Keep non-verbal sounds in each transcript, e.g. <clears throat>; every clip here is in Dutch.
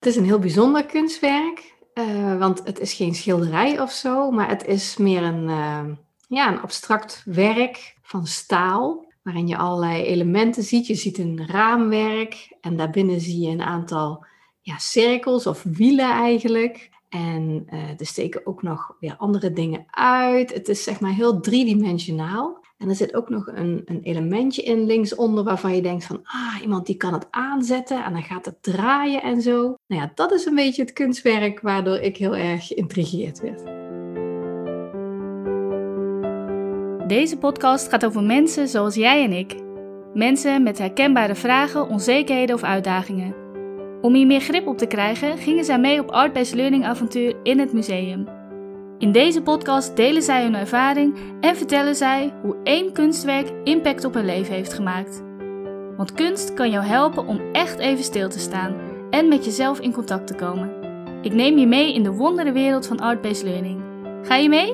Het is een heel bijzonder kunstwerk, uh, want het is geen schilderij of zo, maar het is meer een, uh, ja, een abstract werk van staal, waarin je allerlei elementen ziet. Je ziet een raamwerk en daarbinnen zie je een aantal ja, cirkels of wielen eigenlijk. En uh, er steken ook nog weer andere dingen uit. Het is zeg maar heel driedimensionaal. En er zit ook nog een, een elementje in linksonder waarvan je denkt van, ah, iemand die kan het aanzetten en dan gaat het draaien en zo. Nou ja, dat is een beetje het kunstwerk waardoor ik heel erg geïntrigeerd werd. Deze podcast gaat over mensen zoals jij en ik. Mensen met herkenbare vragen, onzekerheden of uitdagingen. Om hier meer grip op te krijgen, gingen zij mee op Art-Based Learning avontuur in het museum. In deze podcast delen zij hun ervaring en vertellen zij hoe één kunstwerk impact op hun leven heeft gemaakt. Want kunst kan jou helpen om echt even stil te staan en met jezelf in contact te komen. Ik neem je mee in de wondere wereld van art-based learning. Ga je mee?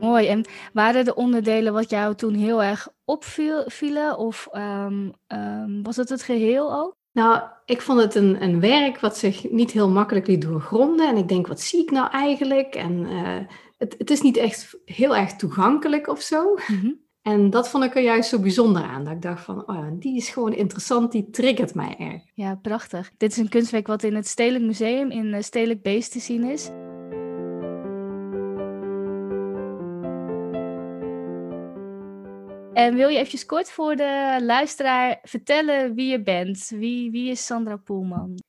Mooi. En waren de onderdelen wat jou toen heel erg opvielen? Of um, um, was het het geheel ook? Nou, ik vond het een, een werk wat zich niet heel makkelijk liet doorgronden. En ik denk, wat zie ik nou eigenlijk? En uh, het, het is niet echt heel erg toegankelijk of zo. Mm-hmm. En dat vond ik er juist zo bijzonder aan. Dat ik dacht van, oh, die is gewoon interessant, die triggert mij erg. Ja, prachtig. Dit is een kunstwerk wat in het Stedelijk Museum in uh, Stedelijk Beest te zien is. En wil je eventjes kort voor de luisteraar vertellen wie je bent? Wie, wie is Sandra Poelman?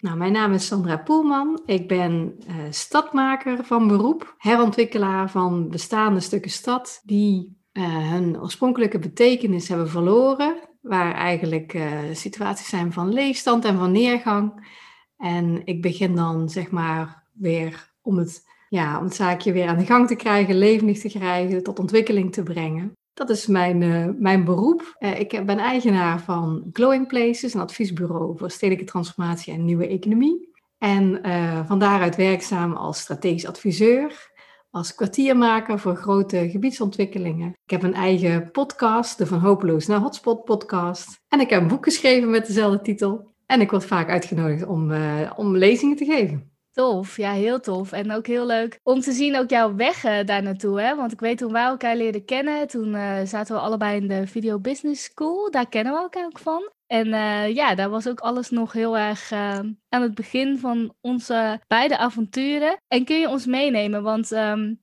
Nou, mijn naam is Sandra Poelman. Ik ben uh, stadmaker van beroep, herontwikkelaar van bestaande stukken stad die uh, hun oorspronkelijke betekenis hebben verloren, waar eigenlijk uh, situaties zijn van leegstand en van neergang. En ik begin dan zeg maar weer om het, ja, om het zaakje weer aan de gang te krijgen, levendig te krijgen, tot ontwikkeling te brengen. Dat is mijn, uh, mijn beroep. Uh, ik ben eigenaar van Glowing Places, een adviesbureau voor stedelijke transformatie en nieuwe economie. En uh, van daaruit werkzaam als strategisch adviseur, als kwartiermaker voor grote gebiedsontwikkelingen. Ik heb een eigen podcast, de Van Hopeloos naar Hotspot podcast. En ik heb een boek geschreven met dezelfde titel. En ik word vaak uitgenodigd om, om lezingen te geven. Tof, ja, heel tof. En ook heel leuk om te zien ook jouw weg uh, daar naartoe. Hè? Want ik weet toen wij elkaar leerden kennen, toen uh, zaten we allebei in de Video Business School. Daar kennen we elkaar ook van. En uh, ja, daar was ook alles nog heel erg aan het begin van onze beide avonturen. En kun je ons meenemen? Want um,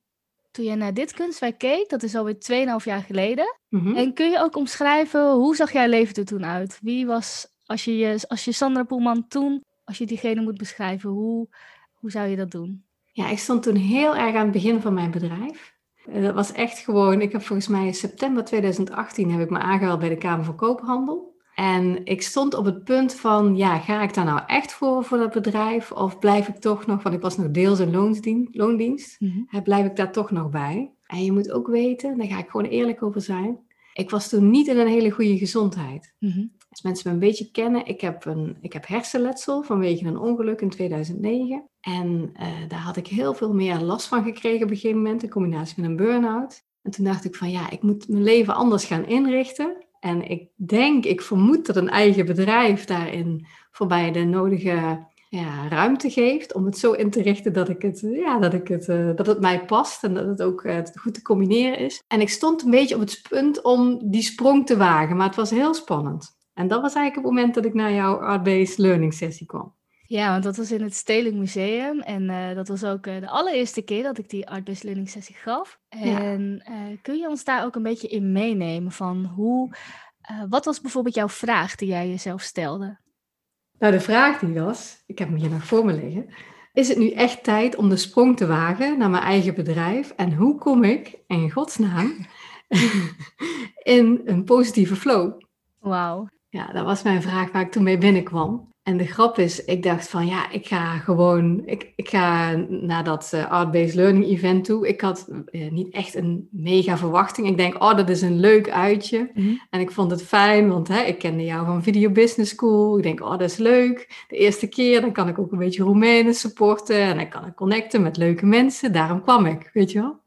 toen je naar dit kunstwerk keek, dat is alweer 2,5 jaar geleden. Mm -hmm. En kun je ook omschrijven, hoe zag jouw leven er toen uit? Wie was, als je, als je Sandra Poelman toen, als je diegene moet beschrijven, hoe hoe zou je dat doen? Ja, ik stond toen heel erg aan het begin van mijn bedrijf. Eh, dat was echt gewoon, ik heb volgens mij in september 2018 heb ik me aangehaald bij de Kamer van Koophandel. En ik stond op het punt van, ja, ga ik daar nou echt voor, voor dat bedrijf? Of blijf ik toch nog, want ik was nog deels in loondienst, loondienst mm-hmm. blijf ik daar toch nog bij? En je moet ook weten, daar ga ik gewoon eerlijk over zijn. Ik was toen niet in een hele goede gezondheid. Mm-hmm. Als mensen me een beetje kennen, ik heb, een, ik heb hersenletsel vanwege een ongeluk in 2009. En uh, daar had ik heel veel meer last van gekregen op een gegeven moment, in combinatie met een burn-out. En toen dacht ik van ja, ik moet mijn leven anders gaan inrichten. En ik denk, ik vermoed dat een eigen bedrijf daarin voorbij de nodige ja, ruimte geeft om het zo in te richten dat, ik het, ja, dat, ik het, uh, dat het mij past en dat het ook uh, goed te combineren is. En ik stond een beetje op het punt om die sprong te wagen, maar het was heel spannend. En dat was eigenlijk het moment dat ik naar jouw art-based learning sessie kwam. Ja, want dat was in het Stedelijk Museum. En uh, dat was ook uh, de allereerste keer dat ik die art-based learning sessie gaf. En ja. uh, kun je ons daar ook een beetje in meenemen van hoe... wat was bijvoorbeeld jouw vraag die jij jezelf stelde? Nou, de vraag die was, ik heb hem hier nog voor me liggen. Is het nu echt tijd om de sprong te wagen naar mijn eigen bedrijf? En hoe kom ik, in godsnaam, <laughs> in een positieve flow? Wauw. Ja, dat was mijn vraag waar ik toen mee binnenkwam. En de grap is, ik dacht van ja, ik ga gewoon, ik, ik ga naar dat uh, Art-Based Learning event toe. Ik had uh, niet echt een mega verwachting. Ik denk, oh, dat is een leuk uitje. Mm -hmm. En ik vond het fijn, want hè, ik kende jou van Video Business School. Ik denk, oh, dat is leuk. De eerste keer, dan kan ik ook een beetje Roemenen supporten. En dan kan ik connecten met leuke mensen. Daarom kwam ik, weet je wel.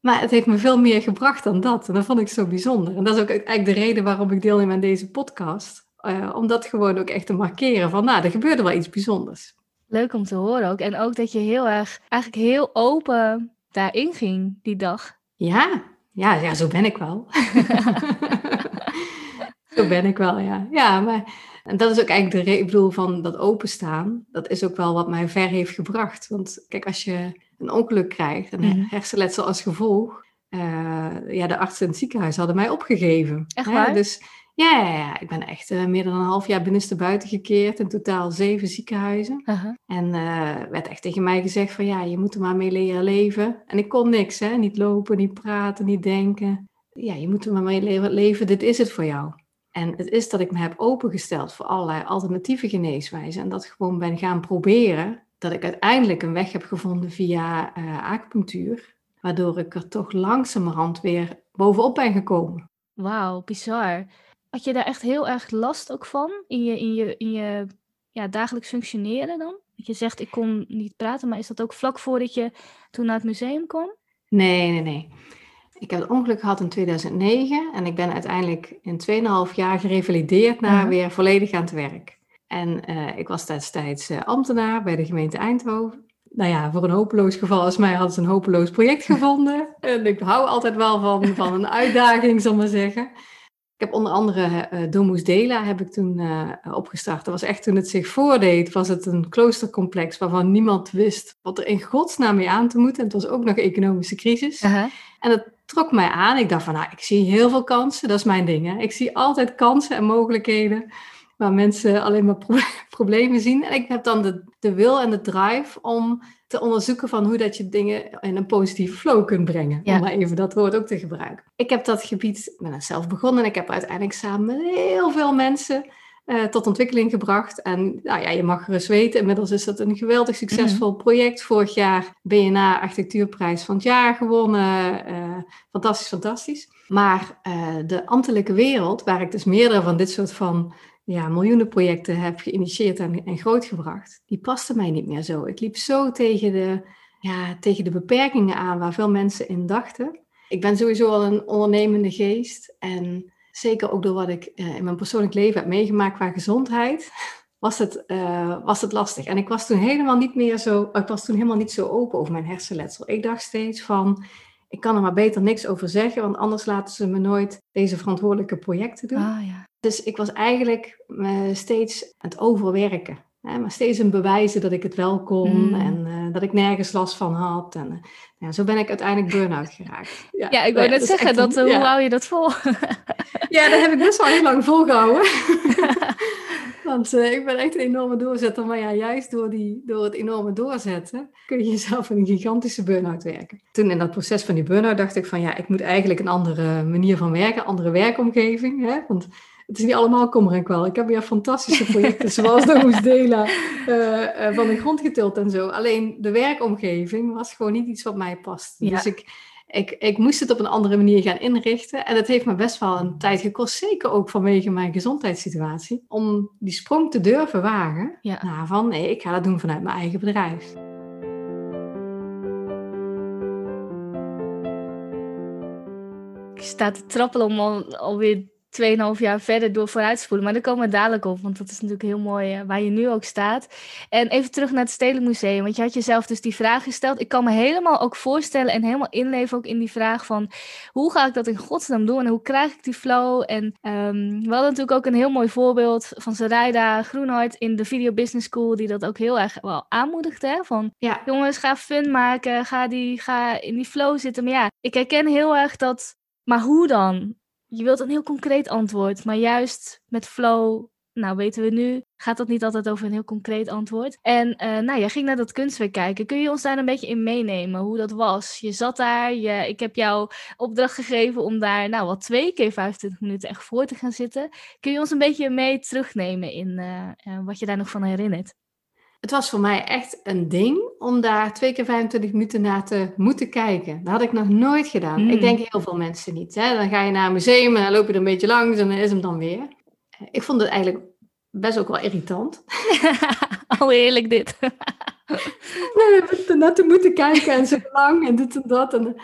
Maar het heeft me veel meer gebracht dan dat. En dat vond ik zo bijzonder. En dat is ook eigenlijk de reden waarom ik deelneem aan deze podcast. Uh, om dat gewoon ook echt te markeren van, nou, er gebeurde wel iets bijzonders. Leuk om te horen ook. En ook dat je heel erg, eigenlijk heel open daarin ging die dag. Ja, ja, ja zo ben ik wel. <laughs> zo ben ik wel, ja. Ja, maar en dat is ook eigenlijk de reden, ik bedoel, van dat openstaan. Dat is ook wel wat mij ver heeft gebracht. Want kijk, als je een ongeluk krijgt en mm. hersenletsel als gevolg. Uh, ja, de artsen in het ziekenhuis hadden mij opgegeven. Echt waar? Dus ja, ja, ja, ik ben echt uh, meer dan een half jaar binnenste buiten gekeerd. In totaal zeven ziekenhuizen. Uh -huh. En uh, werd echt tegen mij gezegd van ja, je moet er maar mee leren leven. En ik kon niks, hè. Niet lopen, niet praten, niet denken. Ja, je moet er maar mee leven. Dit is het voor jou. En het is dat ik me heb opengesteld voor allerlei alternatieve geneeswijzen. En dat gewoon ben gaan proberen. Dat ik uiteindelijk een weg heb gevonden via uh, acupunctuur. Waardoor ik er toch langzamerhand weer bovenop ben gekomen. Wauw, bizar. Had je daar echt heel erg last ook van in je, in je, in je ja, dagelijks functioneren dan? Dat je zegt, ik kon niet praten, maar is dat ook vlak voordat je toen naar het museum kwam? Nee, nee, nee. Ik heb het ongeluk gehad in 2009 en ik ben uiteindelijk in 2,5 jaar gerevalideerd naar weer volledig aan het werk. En uh, ik was destijds uh, ambtenaar bij de gemeente Eindhoven. Nou ja, voor een hopeloos geval als mij hadden ze een hopeloos project <laughs> gevonden. en ik hou altijd wel van, van een uitdaging, zal maar zeggen. Ik heb onder andere uh, Domus Dela heb ik toen opgestart. Dat was echt toen het zich voordeed, was het een kloostercomplex waarvan niemand wist wat er in godsnaam mee aan te moeten. En het was ook nog economische crisis. -huh. En dat trok mij aan. Ik dacht van, nou, ik zie heel veel kansen. Dat is mijn ding. Hè. Ik zie altijd kansen en mogelijkheden waar mensen alleen maar pro <laughs> problemen zien. En ik heb dan de, de wil en de drive om te onderzoeken van hoe dat je dingen in een positieve flow kunt brengen. Ja. Om maar even dat woord ook te gebruiken. Ik heb dat gebied, ben het zelf begonnen en ik heb uiteindelijk samen met heel veel mensen uh, tot ontwikkeling gebracht. En nou ja, je mag gerust weten, inmiddels is dat een geweldig succesvol mm. project. Vorig jaar BNA Architectuurprijs van het jaar gewonnen. Uh, fantastisch, fantastisch. Maar uh, de ambtelijke wereld, waar ik dus meerdere van dit soort van ja, miljoenen projecten heb geïnitieerd en, en grootgebracht, die paste mij niet meer zo. Ik liep zo tegen de, ja, tegen de beperkingen aan waar veel mensen in dachten. Ik ben sowieso al een ondernemende geest en zeker ook door wat ik uh, in mijn persoonlijk leven heb meegemaakt qua gezondheid, <laughs> was het, uh, was het lastig. En ik was toen helemaal niet meer zo, ik was toen helemaal niet zo open over mijn hersenletsel. Ik dacht steeds van, ik kan er maar beter niks over zeggen, want anders laten ze me nooit deze verantwoordelijke projecten doen. Ah, ja. Dus ik was eigenlijk uh, steeds aan het overwerken. Hè, maar steeds een bewijzen dat ik het wel kon mm. en uh, dat ik nergens last van had. En uh, ja, zo ben ik uiteindelijk burn-out geraakt. Ja, ja ik wou net zeggen, dat, een, hoe hou je dat vol? <laughs> ja, dat heb ik best wel heel lang volgehouden. <laughs> <laughs> Want uh, ik ben echt een enorme doorzetter. Maar ja, juist door, die, door het enorme doorzetten kun je jezelf in een gigantische burn-out werken. Toen in dat proces van die burn-out dacht ik van ja, ik moet eigenlijk een andere manier van werken, andere werkomgeving. Hè? Want het is niet allemaal kommer en kwel. Ik heb weer fantastische projecten, zoals de Hoesdela, uh, <laughs> uh, van de grond getild en zo. Alleen de werkomgeving was gewoon niet iets wat mij past. Ja. Dus ik, ik, ik moest het op een andere manier gaan inrichten. En het heeft me best wel een tijd gekost, zeker ook vanwege mijn gezondheidssituatie, om die sprong te durven wagen. Ja. Nou, van nee, ik ga dat doen vanuit mijn eigen bedrijf. Ik sta te trappelen om al, alweer 2,5 jaar verder door vooruitspoelen. Maar daar komen we dadelijk op, want dat is natuurlijk heel mooi uh, waar je nu ook staat. En even terug naar het Stedelijk want je had jezelf dus die vraag gesteld. Ik kan me helemaal ook voorstellen en helemaal inleven ook in die vraag van... hoe ga ik dat in godsnaam doen en hoe krijg ik die flow? En um, we hadden natuurlijk ook een heel mooi voorbeeld van Sarayda Groenhart in de Video Business School... die dat ook heel erg wel aanmoedigt, hè? Van ja. jongens, ga fun maken, ga, die, ga in die flow zitten. Maar ja, ik herken heel erg dat... Maar hoe dan? Je wilt een heel concreet antwoord, maar juist met flow, nou weten we nu, gaat dat niet altijd over een heel concreet antwoord. En uh, nou, jij ging naar dat kunstwerk kijken. Kun je ons daar een beetje in meenemen, hoe dat was? Je zat daar, je, ik heb jou opdracht gegeven om daar nou wat twee keer 25 minuten echt voor te gaan zitten. Kun je ons een beetje mee terugnemen in uh, uh, wat je daar nog van herinnert? Het was voor mij echt een ding om daar twee keer 25 minuten naar te moeten kijken. Dat had ik nog nooit gedaan. Mm. Ik denk heel veel mensen niet. Hè? Dan ga je naar een museum en dan loop je er een beetje langs en dan is hem dan weer. Ik vond het eigenlijk best ook wel irritant. <laughs> Al heerlijk dit. <laughs> nee, er naartoe moeten kijken en zo lang en dit en dat. En,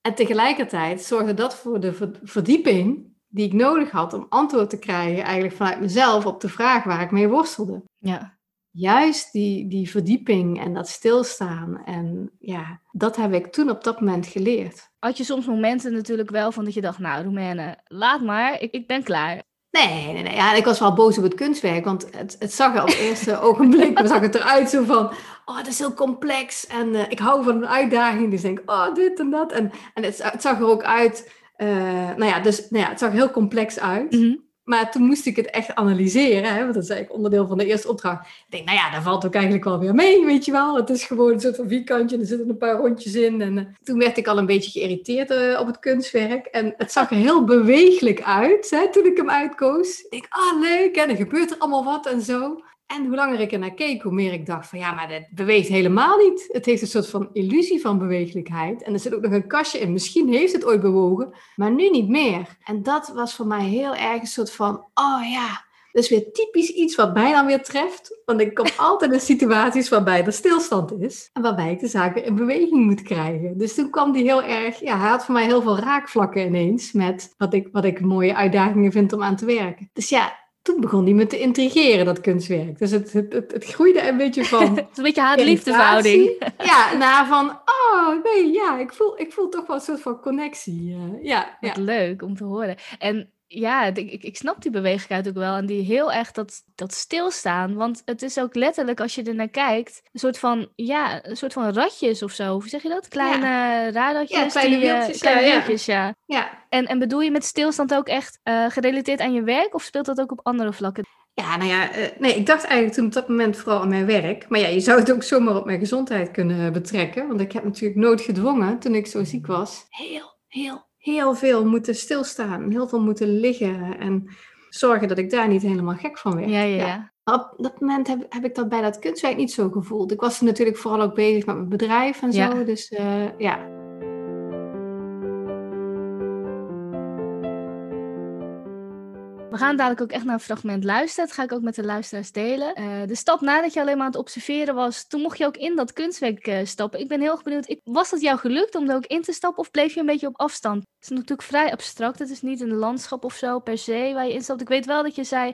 En tegelijkertijd zorgde dat voor de verdieping die ik nodig had om antwoord te krijgen, eigenlijk vanuit mezelf, op de vraag waar ik mee worstelde. Ja. Juist die, die verdieping en dat stilstaan. En ja, dat heb ik toen op dat moment geleerd. Had je soms momenten natuurlijk wel van dat je dacht, nou Roemene, laat maar, ik, ik ben klaar. Nee, nee, nee. Ja, ik was wel boos op het kunstwerk, want het, het zag er op het eerste <laughs> ogenblik zag het eruit zo van, oh, dat is heel complex en uh, ik hou van een uitdaging. Dus denk, oh, dit en dat. En, en het, het zag er ook uit uh, nou ja, dus nou ja, het zag heel complex uit. Mm Maar toen moest ik het echt analyseren, hè, want dat is eigenlijk onderdeel van de eerste opdracht. Ik denk, nou ja, daar valt ook eigenlijk wel weer mee, weet je wel. Het is gewoon een soort van vierkantje er zitten een paar rondjes in. En uh, toen werd ik al een beetje geïrriteerd uh, op het kunstwerk. En het zag er heel beweeglijk uit, hè, toen ik hem uitkoos. Ik denk, ah, leuk, en er gebeurt er allemaal wat en zo. En hoe langer ik er naar keek, hoe meer ik dacht van ja, maar dat beweegt helemaal niet. Het heeft een soort van illusie van bewegelijkheid. En er zit ook nog een kastje in. Misschien heeft het ooit bewogen, maar nu niet meer. En dat was voor mij heel erg een soort van, oh ja, dat is weer typisch iets wat mij dan weer treft. Want ik kom <laughs> altijd in situaties waarbij er stilstand is. En waarbij ik de zaken in beweging moet krijgen. Dus toen kwam die heel erg, ja, hij had voor mij heel veel raakvlakken ineens. Met wat ik, wat ik mooie uitdagingen vind om aan te werken. Dus ja, toen begon die me te intrigeren, dat kunstwerk. Dus het, het, het, groeide een beetje <laughs> van... het is een beetje haat-liefdeverhouding. ja, <laughs> naar van, oh nee, ja, ik voel, ik voel toch wel een soort van connectie. Uh, ja, ja. leuk om te horen. En ja, ik, ik snap die bewegelijkheid ook wel. En die heel erg dat, dat stilstaan. Want het is ook letterlijk, als je er naar kijkt, een soort van, ja, een soort van ratjes of zo. Hoe zeg je dat? Kleine ja. radartjes. Ja, kleine wieltjes. Kleine ja, wieltjes, ja. ja. En, en bedoel je met stilstand ook echt uh, gerelateerd aan je werk? Of speelt dat ook op andere vlakken? Ja, nou ja, uh, nee, ik dacht eigenlijk toen op dat moment vooral aan mijn werk. Maar ja, je zou het ook zomaar op mijn gezondheid kunnen betrekken. Want ik heb natuurlijk nooit gedwongen, toen ik zo ziek was, heel, heel heel veel moeten stilstaan, heel veel moeten liggen en zorgen dat ik daar niet helemaal gek van werd. Ja, ja, ja. Op dat moment heb, heb ik dat bij dat kunstwerk niet zo gevoeld. Ik was natuurlijk vooral ook bezig met mijn bedrijf en zo. Dus uh, ja, We gaan dadelijk ook echt naar een fragment luisteren. Dat ga ik ook met de luisteraars delen. Uh, de stap nadat je alleen maar aan het observeren was, toen mocht je ook in dat kunstwerk uh, stappen. Ik ben heel erg benieuwd, ik, was het jou gelukt om er ook in te stappen of bleef je een beetje op afstand? Het is natuurlijk vrij abstract. Het is niet een landschap of zo per se waar je instapt. Ik weet wel dat je zei,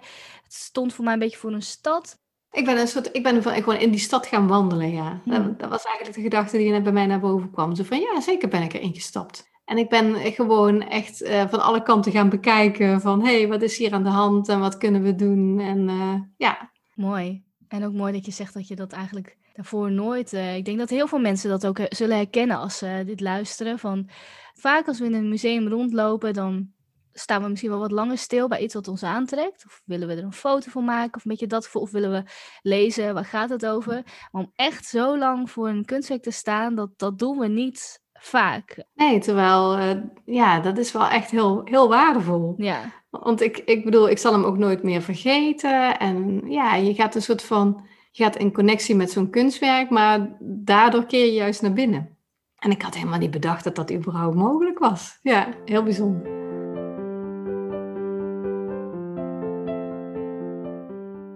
het stond voor mij een beetje voor een stad. Ik ben, een soort, ik ben gewoon in die stad gaan wandelen, ja. Dat, hmm. dat, was eigenlijk de gedachte die net bij mij naar boven kwam. Zo van, ja, zeker ben ik erin gestapt. En ik ben gewoon echt uh, van alle kanten gaan bekijken van hé, hey, wat is hier aan de hand en wat kunnen we doen? En uh, ja. Mooi. En ook mooi dat je zegt dat je dat eigenlijk daarvoor nooit. Uh, ik denk dat heel veel mensen dat ook zullen herkennen als ze dit luisteren. Van vaak als we in een museum rondlopen, dan staan we misschien wel wat langer stil bij iets wat ons aantrekt. Of willen we er een foto van maken, of een beetje dat, of willen we lezen, waar gaat het over? Maar om echt zo lang voor een kunstwerk te staan, dat, dat doen we niet vaak. Nee, terwijl, uh, ja, dat is wel echt heel, heel waardevol. Ja. Want ik, ik bedoel, ik zal hem ook nooit meer vergeten. En ja, je gaat een soort van, je gaat in connectie met zo'n kunstwerk, maar daardoor keer je juist naar binnen. En ik had helemaal niet bedacht dat dat überhaupt mogelijk was. Ja, heel bijzonder.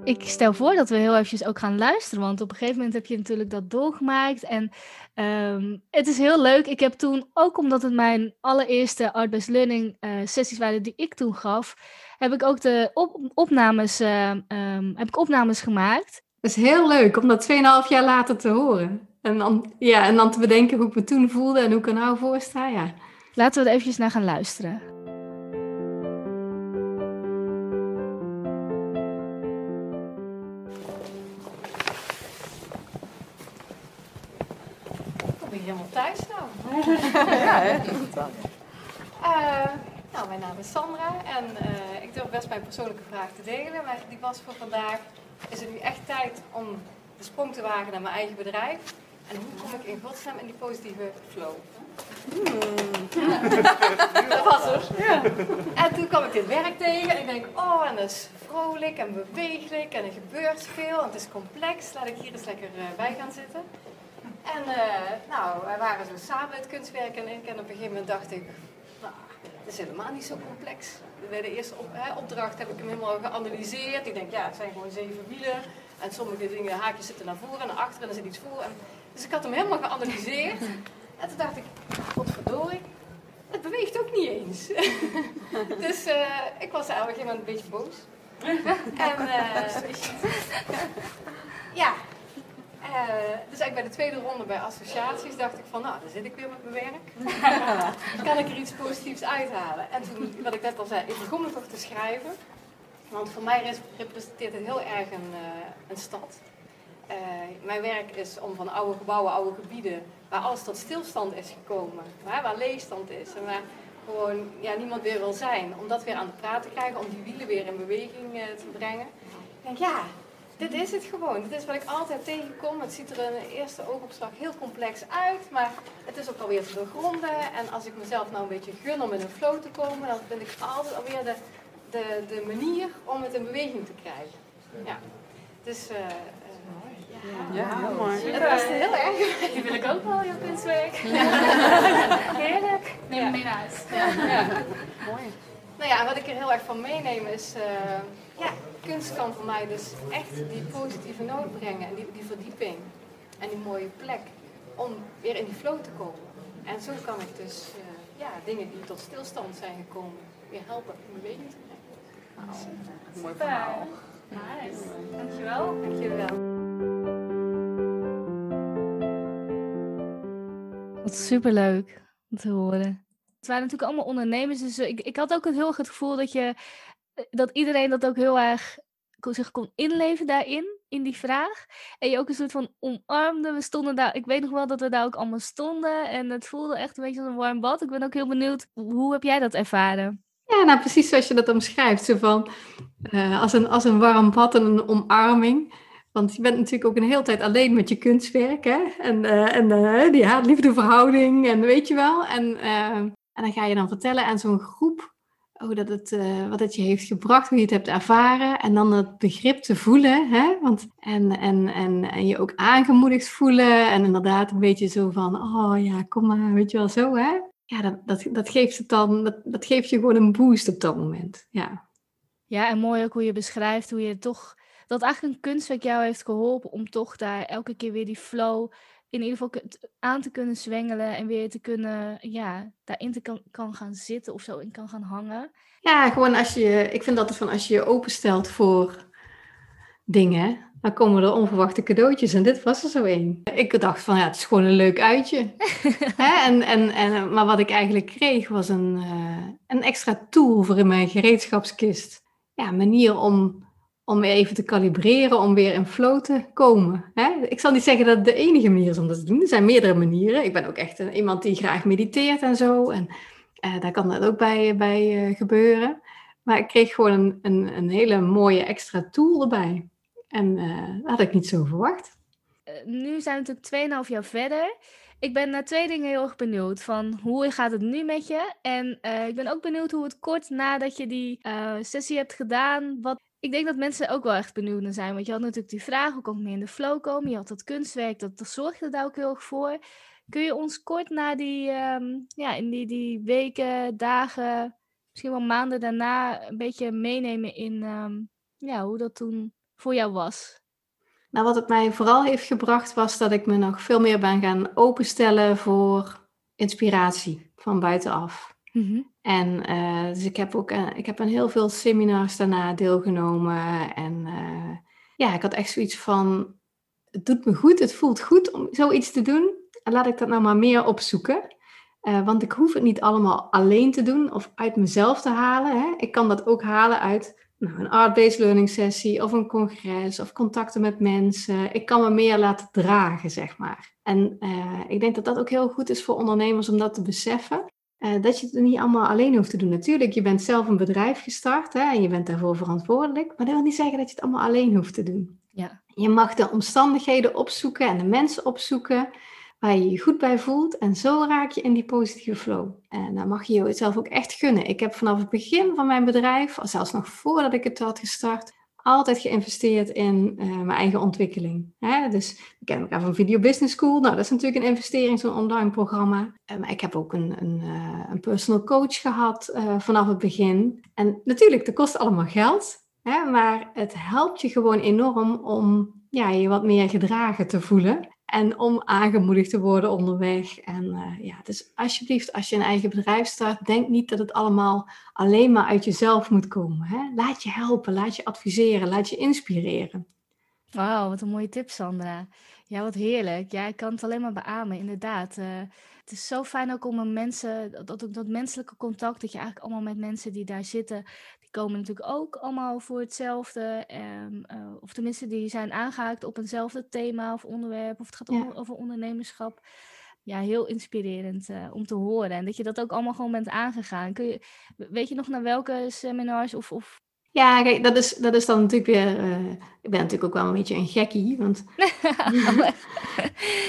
Ik stel voor dat we heel eventjes ook gaan luisteren, want op een gegeven moment heb je natuurlijk dat doorgemaakt. En um, het is heel leuk. Ik heb toen, ook omdat het mijn allereerste Art-Based Learning uh, sessies waren die ik toen gaf, heb ik ook de op opnames, uh, um, heb ik opnames gemaakt. Het is heel leuk om dat 2,5 jaar later te horen. En dan, ja, en dan te bedenken hoe ik me toen voelde en hoe ik er nou voor sta. Ja. Laten we er eventjes naar gaan luisteren. Ja, hè? <laughs> Uh, nou, mijn naam is Sandra en uh, ik durf best mijn persoonlijke vraag te delen, maar die was voor vandaag, is het nu echt tijd om de sprong te wagen naar mijn eigen bedrijf? En hoe kom ik in godsnaam in die positieve flow? Hmm. dat was het. Ja. En toen kwam ik dit werk tegen en ik denk, oh, en dat is vrolijk en bewegelijk en er gebeurt veel en het is complex. Laat ik hier eens lekker uh, bij gaan zitten. En uh, nou, wij waren zo samen het kunstwerk en ik. En op een gegeven moment dacht ik, nou, het is helemaal niet zo complex. Bij de eerste op, hè, opdracht heb ik hem helemaal geanalyseerd. Ik denk, ja, het zijn gewoon zeven wielen. En sommige dingen, haakjes zitten naar voren en naar achteren en er zit iets voor. En, dus ik had hem helemaal geanalyseerd. <laughs> En toen dacht ik, godverdorie, het beweegt ook niet eens. <laughs> dus uh, ik was eigenlijk helemaal een beetje boos. <laughs> en uh, ja, uh, dus eigenlijk bij de tweede ronde bij associaties dacht ik van, nou, dan zit ik weer met mijn werk. <laughs> kan ik er iets positiefs uithalen? En toen, wat ik net al zei, ik begon me toch te schrijven. Want voor mij representeert het heel erg een, uh, een stad. Uh, mijn werk is om van oude gebouwen, oude gebieden, waar alles tot stilstand is gekomen, waar, waar leegstand is en waar gewoon ja, niemand weer wil zijn, om dat weer aan de praat te krijgen, om die wielen weer in beweging te brengen. Ik denk, ja, dit is het gewoon. Dit is wat ik altijd tegenkom. Het ziet er een eerste oogopslag heel complex uit, maar het is ook alweer te doorgronden. En als ik mezelf nou een beetje gun om in een flow te komen, dan vind ik altijd alweer de, de, de manier om het in beweging te krijgen. Ja. Dus uh, ja, ja, heel mooi. Het was heel erg. Die wil ik ook wel, jouw kunstwerk. <laughs> Heerlijk. Neem hem mee naar huis. Ja. Mooi. Nou ja, wat ik er heel erg van meeneem is, uh, ja, kunst kan voor mij dus echt die positieve noot brengen en die, die verdieping en die mooie plek om weer in die flow te komen. En zo kan ik dus uh, ja, dingen die tot stilstand zijn gekomen weer helpen in beweging te brengen. Wow. Mooi verhaal. Nice. Dankjewel. Dankjewel. Wat superleuk om te horen. Het waren natuurlijk allemaal ondernemers, dus ik, ik had ook heel erg het gevoel dat, je, dat iedereen dat ook heel erg zich kon inleven daarin, in die vraag. En je ook een soort van omarmde. We stonden daar, ik weet nog wel dat we daar ook allemaal stonden en het voelde echt een beetje als een warm bad. Ik ben ook heel benieuwd, hoe heb jij dat ervaren? Ja, nou precies zoals je dat omschrijft. Zo van, uh, als, een, als een warm bad en een omarming. Want je bent natuurlijk ook een hele tijd alleen met je kunstwerk. Hè? En, uh, en uh, die haat-liefde en weet je wel. En, en dan ga je dan vertellen aan zo'n groep hoe dat het, wat het je heeft gebracht, hoe je het hebt ervaren. En dan het begrip te voelen. Hè? Want, en, en, en, en je ook aangemoedigd voelen. En inderdaad een beetje zo van, oh ja, kom maar, weet je wel, zo hè. Ja, dat, dat, dat geeft het dan, dat, dat geeft je gewoon een boost op dat moment. Ja. ja, en mooi ook hoe je beschrijft hoe je toch dat eigenlijk een kunstwerk jou heeft geholpen om toch daar elke keer weer die flow in ieder geval aan te kunnen zwengelen en weer te kunnen, ja, daarin te kan, kan gaan zitten of zo in kan gaan hangen. Ja, gewoon als je, ik vind altijd van als je je openstelt voor dingen, dan komen er onverwachte cadeautjes en dit was er zo één. Ik dacht van ja, het is gewoon een leuk uitje. <laughs> en, en, en, maar wat ik eigenlijk kreeg was een, uh, een extra tool voor in mijn gereedschapskist. Ja, manier om om even te kalibreren, om weer in flow te komen. Hè? Ik zal niet zeggen dat het de enige manier is om dat te doen. Er zijn meerdere manieren. Ik ben ook echt een, iemand die graag mediteert en zo. En uh, daar kan dat ook bij, bij uh, gebeuren. Maar ik kreeg gewoon een, een, een, hele mooie extra tool erbij. En uh, dat had ik niet zo verwacht. nu zijn we natuurlijk 2,5 jaar verder. Ik ben naar twee dingen heel erg benieuwd. Van hoe gaat het nu met je? En ik ben ook benieuwd hoe het kort nadat je die sessie hebt gedaan, wat ik denk dat mensen ook wel echt benieuwd naar zijn. Want je had natuurlijk die vraag, hoe kan ik meer in de flow komen? Je had dat kunstwerk, dat, dat zorgde daar ook heel erg voor. Kun je ons kort na die, um, ja, in die, die weken, dagen, misschien wel maanden daarna een beetje meenemen in um, ja, hoe dat toen voor jou was? Nou, wat het mij vooral heeft gebracht was dat ik me nog veel meer ben gaan openstellen voor inspiratie van buitenaf. Mm En uh, dus ik heb ook uh, ik heb aan heel veel seminars daarna deelgenomen. En uh, ja, ik had echt zoiets van: het doet me goed, het voelt goed om zoiets te doen. En laat ik dat nou maar meer opzoeken. want ik hoef het niet allemaal alleen te doen of uit mezelf te halen. Hè. Ik kan dat ook halen uit nou, een art-based learning sessie of een congres of contacten met mensen. Ik kan me meer laten dragen, zeg maar. En ik denk dat dat ook heel goed is voor ondernemers om dat te beseffen. Uh, dat je het niet allemaal alleen hoeft te doen. Natuurlijk, je bent zelf een bedrijf gestart hè, en je bent daarvoor verantwoordelijk. Maar dat wil niet zeggen dat je het allemaal alleen hoeft te doen. Ja. Je mag de omstandigheden opzoeken en de mensen opzoeken waar je je goed bij voelt. En zo raak je in die positieve flow. En dan mag je jezelf ook echt gunnen. Ik heb vanaf het begin van mijn bedrijf, zelfs nog voordat ik het had gestart, altijd geïnvesteerd in uh, mijn eigen ontwikkeling. Hè? Dus ik ken elkaar van Video Business School. Nou, dat is natuurlijk een investering, zo'n online programma. Uh, maar ik heb ook een, een, uh, een personal coach gehad vanaf het begin. En natuurlijk, dat kost allemaal geld. Hè? Maar het helpt je gewoon enorm om ja, je wat meer gedragen te voelen. En om aangemoedigd te worden onderweg. En eh, ja, dus alsjeblieft, als je een eigen bedrijf start, denk niet dat het allemaal alleen maar uit jezelf moet komen. Hè? Laat je helpen, laat je adviseren, laat je inspireren. Wauw, wat een mooie tip, Sandra. Ja, wat heerlijk. Ja, ik kan het alleen maar beamen, inderdaad. Uh, het is zo fijn ook om mensen, dat, dat, dat menselijke contact, dat je eigenlijk allemaal met mensen die daar zitten, komen natuurlijk ook allemaal voor hetzelfde. Um, uh, of tenminste, die zijn aangehaakt op eenzelfde thema of onderwerp, of het gaat ja. over ondernemerschap. Ja, heel inspirerend uh, om te horen. En dat je dat ook allemaal gewoon bent aangegaan. Kun je, weet je nog naar welke seminars of, of ja, kijk, dat is, dat is dan natuurlijk weer. Uh, ik ben natuurlijk ook wel een beetje een gekkie. Want... <laughs>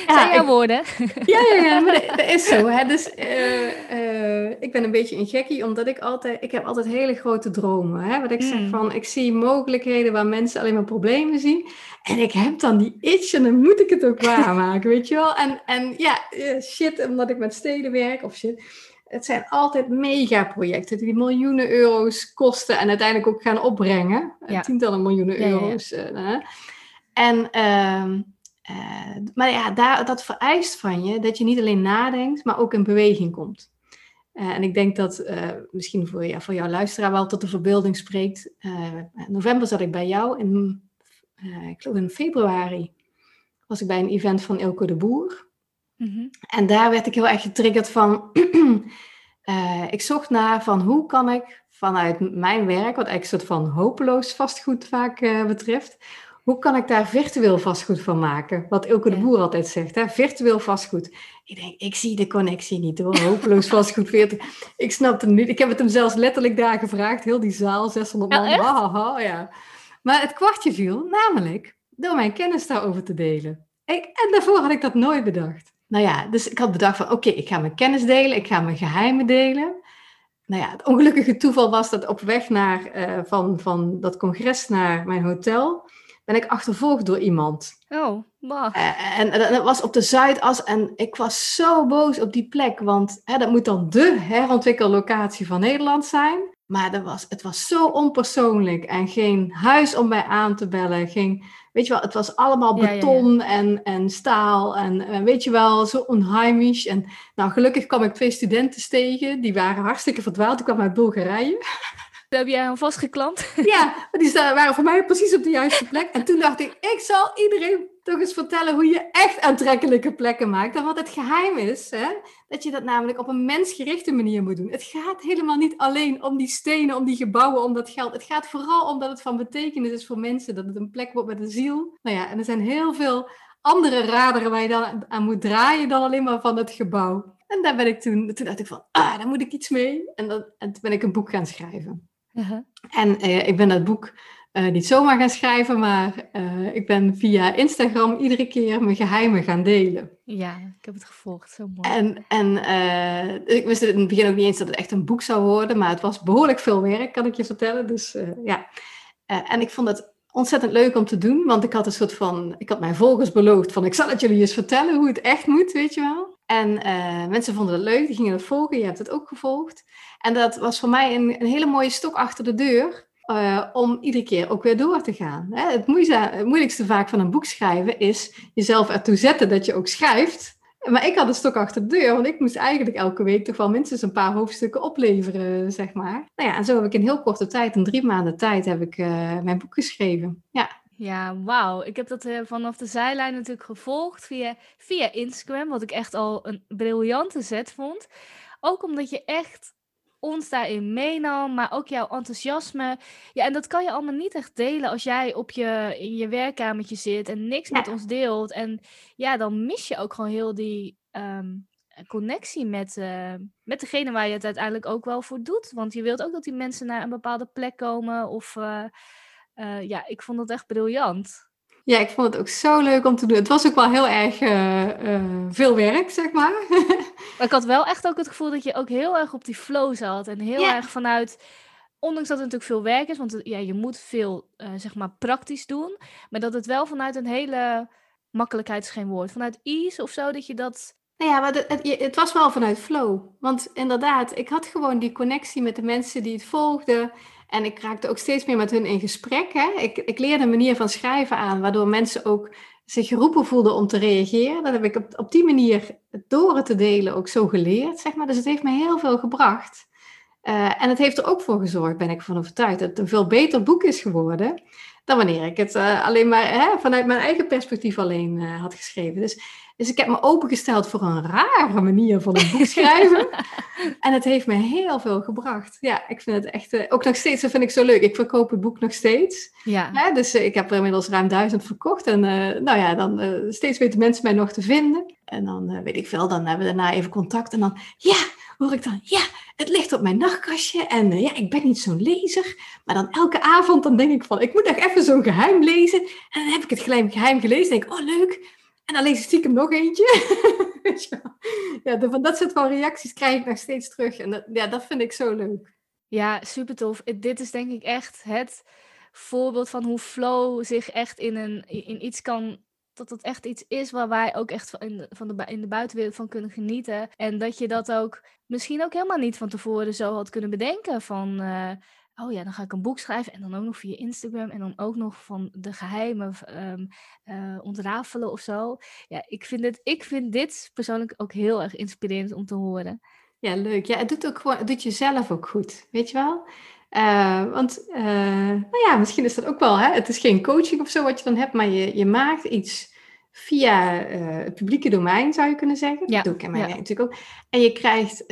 Zijn jouw woorden? <laughs> ja, ja, ja, maar dat, dat is zo. <laughs> Hè. Dus uh, uh, ik ben een beetje een gekkie, omdat ik altijd. Ik heb altijd hele grote dromen. Hè. Wat ik mm. zeg van. Ik zie mogelijkheden waar mensen alleen maar problemen zien. En ik heb dan die itch en dan moet ik het ook waarmaken, weet je wel? En, en ja, shit, omdat ik met steden werk of shit het zijn altijd megaprojecten die miljoenen euro's kosten en uiteindelijk ook gaan opbrengen. Ja. Tientallen miljoenen euro's. Ja, ja. en, uh, uh, maar ja, daar, dat vereist van je dat je niet alleen nadenkt, maar ook in beweging komt. Uh, en ik denk dat misschien voor, ja, voor jouw luisteraar wel tot de verbeelding spreekt. in november zat ik bij jou, in, ik geloof in februari was ik bij een event van Ilko de Boer. Mhm. En daar werd ik heel erg getriggerd van. uh, <clears throat> ik zocht naar van hoe kan ik vanuit mijn werk, wat eigenlijk een soort van hopeloos vastgoed vaak uh, betreft, hoe kan ik daar virtueel vastgoed van maken? Wat Ilke de Boer altijd zegt, hè? virtueel vastgoed. Ik denk, ik zie de connectie niet hoor, hopeloos <laughs> vastgoed. Ik snap het niet. Ik heb het hem zelfs letterlijk daar gevraagd, heel die zaal, 600 man. Ja, ja. Maar het kwartje viel, namelijk door mijn kennis daarover te delen. Ik, en daarvoor had ik dat nooit bedacht. Nou ja, dus ik had bedacht van oké, ik ga mijn kennis delen, ik ga mijn geheimen delen. Nou ja, het ongelukkige toeval was dat op weg naar, uh, van, van dat congres naar mijn hotel, ben ik achtervolgd door iemand. Oh, wow. Uh, en, en dat was op de Zuidas en ik was zo boos op die plek, want hè, dat moet dan de herontwikkellocatie van Nederland zijn. Maar dat was, het was zo onpersoonlijk en geen huis om mij aan te bellen, geen Weet je wel, het was allemaal beton En, en staal en weet je wel, zo onheimisch. En nou, gelukkig kwam ik twee studenten tegen, die waren hartstikke verdwaald. Die kwamen uit Bulgarije. Daar heb jij aan vastgeklampt? Ja, <laughs> die waren voor mij precies op de juiste plek. En toen dacht ik, ik zal iedereen toch eens vertellen hoe je echt aantrekkelijke plekken maakt. En wat het geheim is, hè, dat je dat namelijk op een mensgerichte manier moet doen. Het gaat helemaal niet alleen om die stenen, om die gebouwen, om dat geld. Het gaat vooral om dat het van betekenis is voor mensen, dat het een plek wordt met een ziel. Nou ja, en er zijn heel veel andere raderen waar je dan aan moet draaien dan alleen maar van het gebouw. En daar ben ik toen, toen dacht ik van, ah, daar moet ik iets mee. En, dan, en toen ben ik een boek gaan schrijven. Uh-huh. En uh, ik ben dat boek uh, niet zomaar gaan schrijven, maar uh, ik ben via Instagram iedere keer mijn geheimen gaan delen. Ja, ik heb het gevolgd, zo mooi. En, en ik wist in het begin ook niet eens dat het echt een boek zou worden, maar het was behoorlijk veel werk, kan ik je vertellen. Dus ja, en ik vond het ontzettend leuk om te doen, want ik had een soort van, ik had mijn volgers beloofd van, ik zal het jullie eens vertellen hoe het echt moet, weet je wel. En mensen vonden het leuk, die gingen het volgen, je hebt het ook gevolgd. En dat was voor mij een, een hele mooie stok achter de deur, uh, om iedere keer ook weer door te gaan. Hè? Het, moeilijkste vaak van een boek schrijven is jezelf ertoe zetten dat je ook schrijft. Maar ik had een stok achter de deur, want ik moest eigenlijk elke week toch wel minstens een paar hoofdstukken opleveren, zeg maar. Nou ja, en zo heb ik in heel korte tijd, in drie maanden tijd, heb ik uh, mijn boek geschreven. Ja. Ja, wauw. Ik heb dat uh, vanaf de zijlijn natuurlijk gevolgd via, via Instagram, wat ik echt al een briljante zet vond. Ook omdat je echt ons daarin meenam, maar ook jouw enthousiasme. Ja, en dat kan je allemaal niet echt delen als jij op je, in je werkkamertje zit en niks met ons deelt. En ja, dan mis je ook gewoon heel die ehm, connectie met, uh, met degene waar je het uiteindelijk ook wel voor doet. Want je wilt ook dat die mensen naar een bepaalde plek komen. Of uh, uh, ja, ik vond het echt briljant. Ja, ik vond het ook zo leuk om te doen. Het was ook wel heel erg veel werk, zeg maar. Maar ik had wel echt ook het gevoel dat je ook heel erg op die flow zat. En heel erg vanuit, ondanks dat het natuurlijk veel werk is, want ja, je moet veel, uh, zeg maar, praktisch doen. Maar dat het wel vanuit een hele, makkelijkheid is geen woord, vanuit ease of zo, dat je dat... Nou ja, maar het, het, het, was wel vanuit flow. Want inderdaad, ik had gewoon die connectie met de mensen die het volgden. En ik raakte ook steeds meer met hun in gesprek. Hè? Ik, ik leerde een manier van schrijven aan, waardoor mensen ook zich geroepen voelde om te reageren. Dat heb ik op, die manier door het te delen ook zo geleerd, zeg maar. Dus het heeft me heel veel gebracht. Eh, en het heeft er ook voor gezorgd, ben ik van overtuigd, dat het een veel beter boek is geworden dan wanneer ik het uh, alleen maar hè, vanuit mijn eigen perspectief alleen uh, had geschreven. Dus, dus ik heb me opengesteld voor een rare manier van een boek <laughs> schrijven. en het heeft me heel veel gebracht. Ja, ik vind het echt, uh, ook nog steeds, dat vind ik zo leuk. Ik verkoop het boek nog steeds. Ja. Dus ik heb er inmiddels ruim duizend verkocht. En nou ja, dan steeds weten mensen mij nog te vinden. En dan weet ik veel, dan hebben we daarna even contact. En dan, ja, hoor ik dan, ja, het ligt op mijn nachtkastje en uh, ja, ik ben niet zo'n lezer. Maar dan elke avond dan denk ik van, ik moet nog even zo'n geheim lezen. En dan heb ik het geheim, geheim gelezen denk ik, oh leuk. En dan lees ik stiekem nog eentje. <laughs> ja, van dat soort van reacties krijg ik nog steeds terug. En dat, ja, dat vind ik zo leuk. Ja, super tof. Dit is denk ik echt het voorbeeld van hoe flow zich echt in, een, in iets kan dat het echt iets is waar wij ook echt van, in, de, van de, in de buitenwereld van kunnen genieten. En dat je dat ook misschien ook helemaal niet van tevoren zo had kunnen bedenken. Van, uh, oh ja, dan ga ik een boek schrijven en dan ook nog via Instagram en dan ook nog van de geheimen um, ontrafelen of zo. Ja, ik vind, het, ik vind dit persoonlijk ook heel erg inspirerend om te horen. Ja, leuk. Ja, het doet, ook gewoon, het doet jezelf ook goed, weet je wel? Uh, want, uh, nou ja, misschien is dat ook wel, hè? het is geen coaching of zo wat je dan hebt, maar je, je maakt iets via uh, het publieke domein, zou je kunnen zeggen. Ja. Dat doe ik in mijn ja. natuurlijk ook. En je krijgt,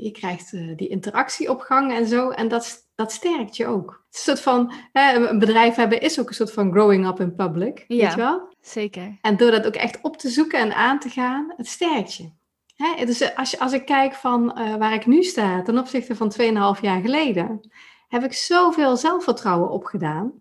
je krijgt die interactie op gang en zo, en dat, dat sterkt je ook. Het is een soort van, een bedrijf hebben is ook een soort van growing up in public, ja, weet je wel? zeker. En door dat ook echt op te zoeken en aan te gaan, het sterkt je. Hè? Dus als, je, als ik kijk van waar ik nu sta ten opzichte van 2,5 jaar geleden heb ik zoveel zelfvertrouwen opgedaan.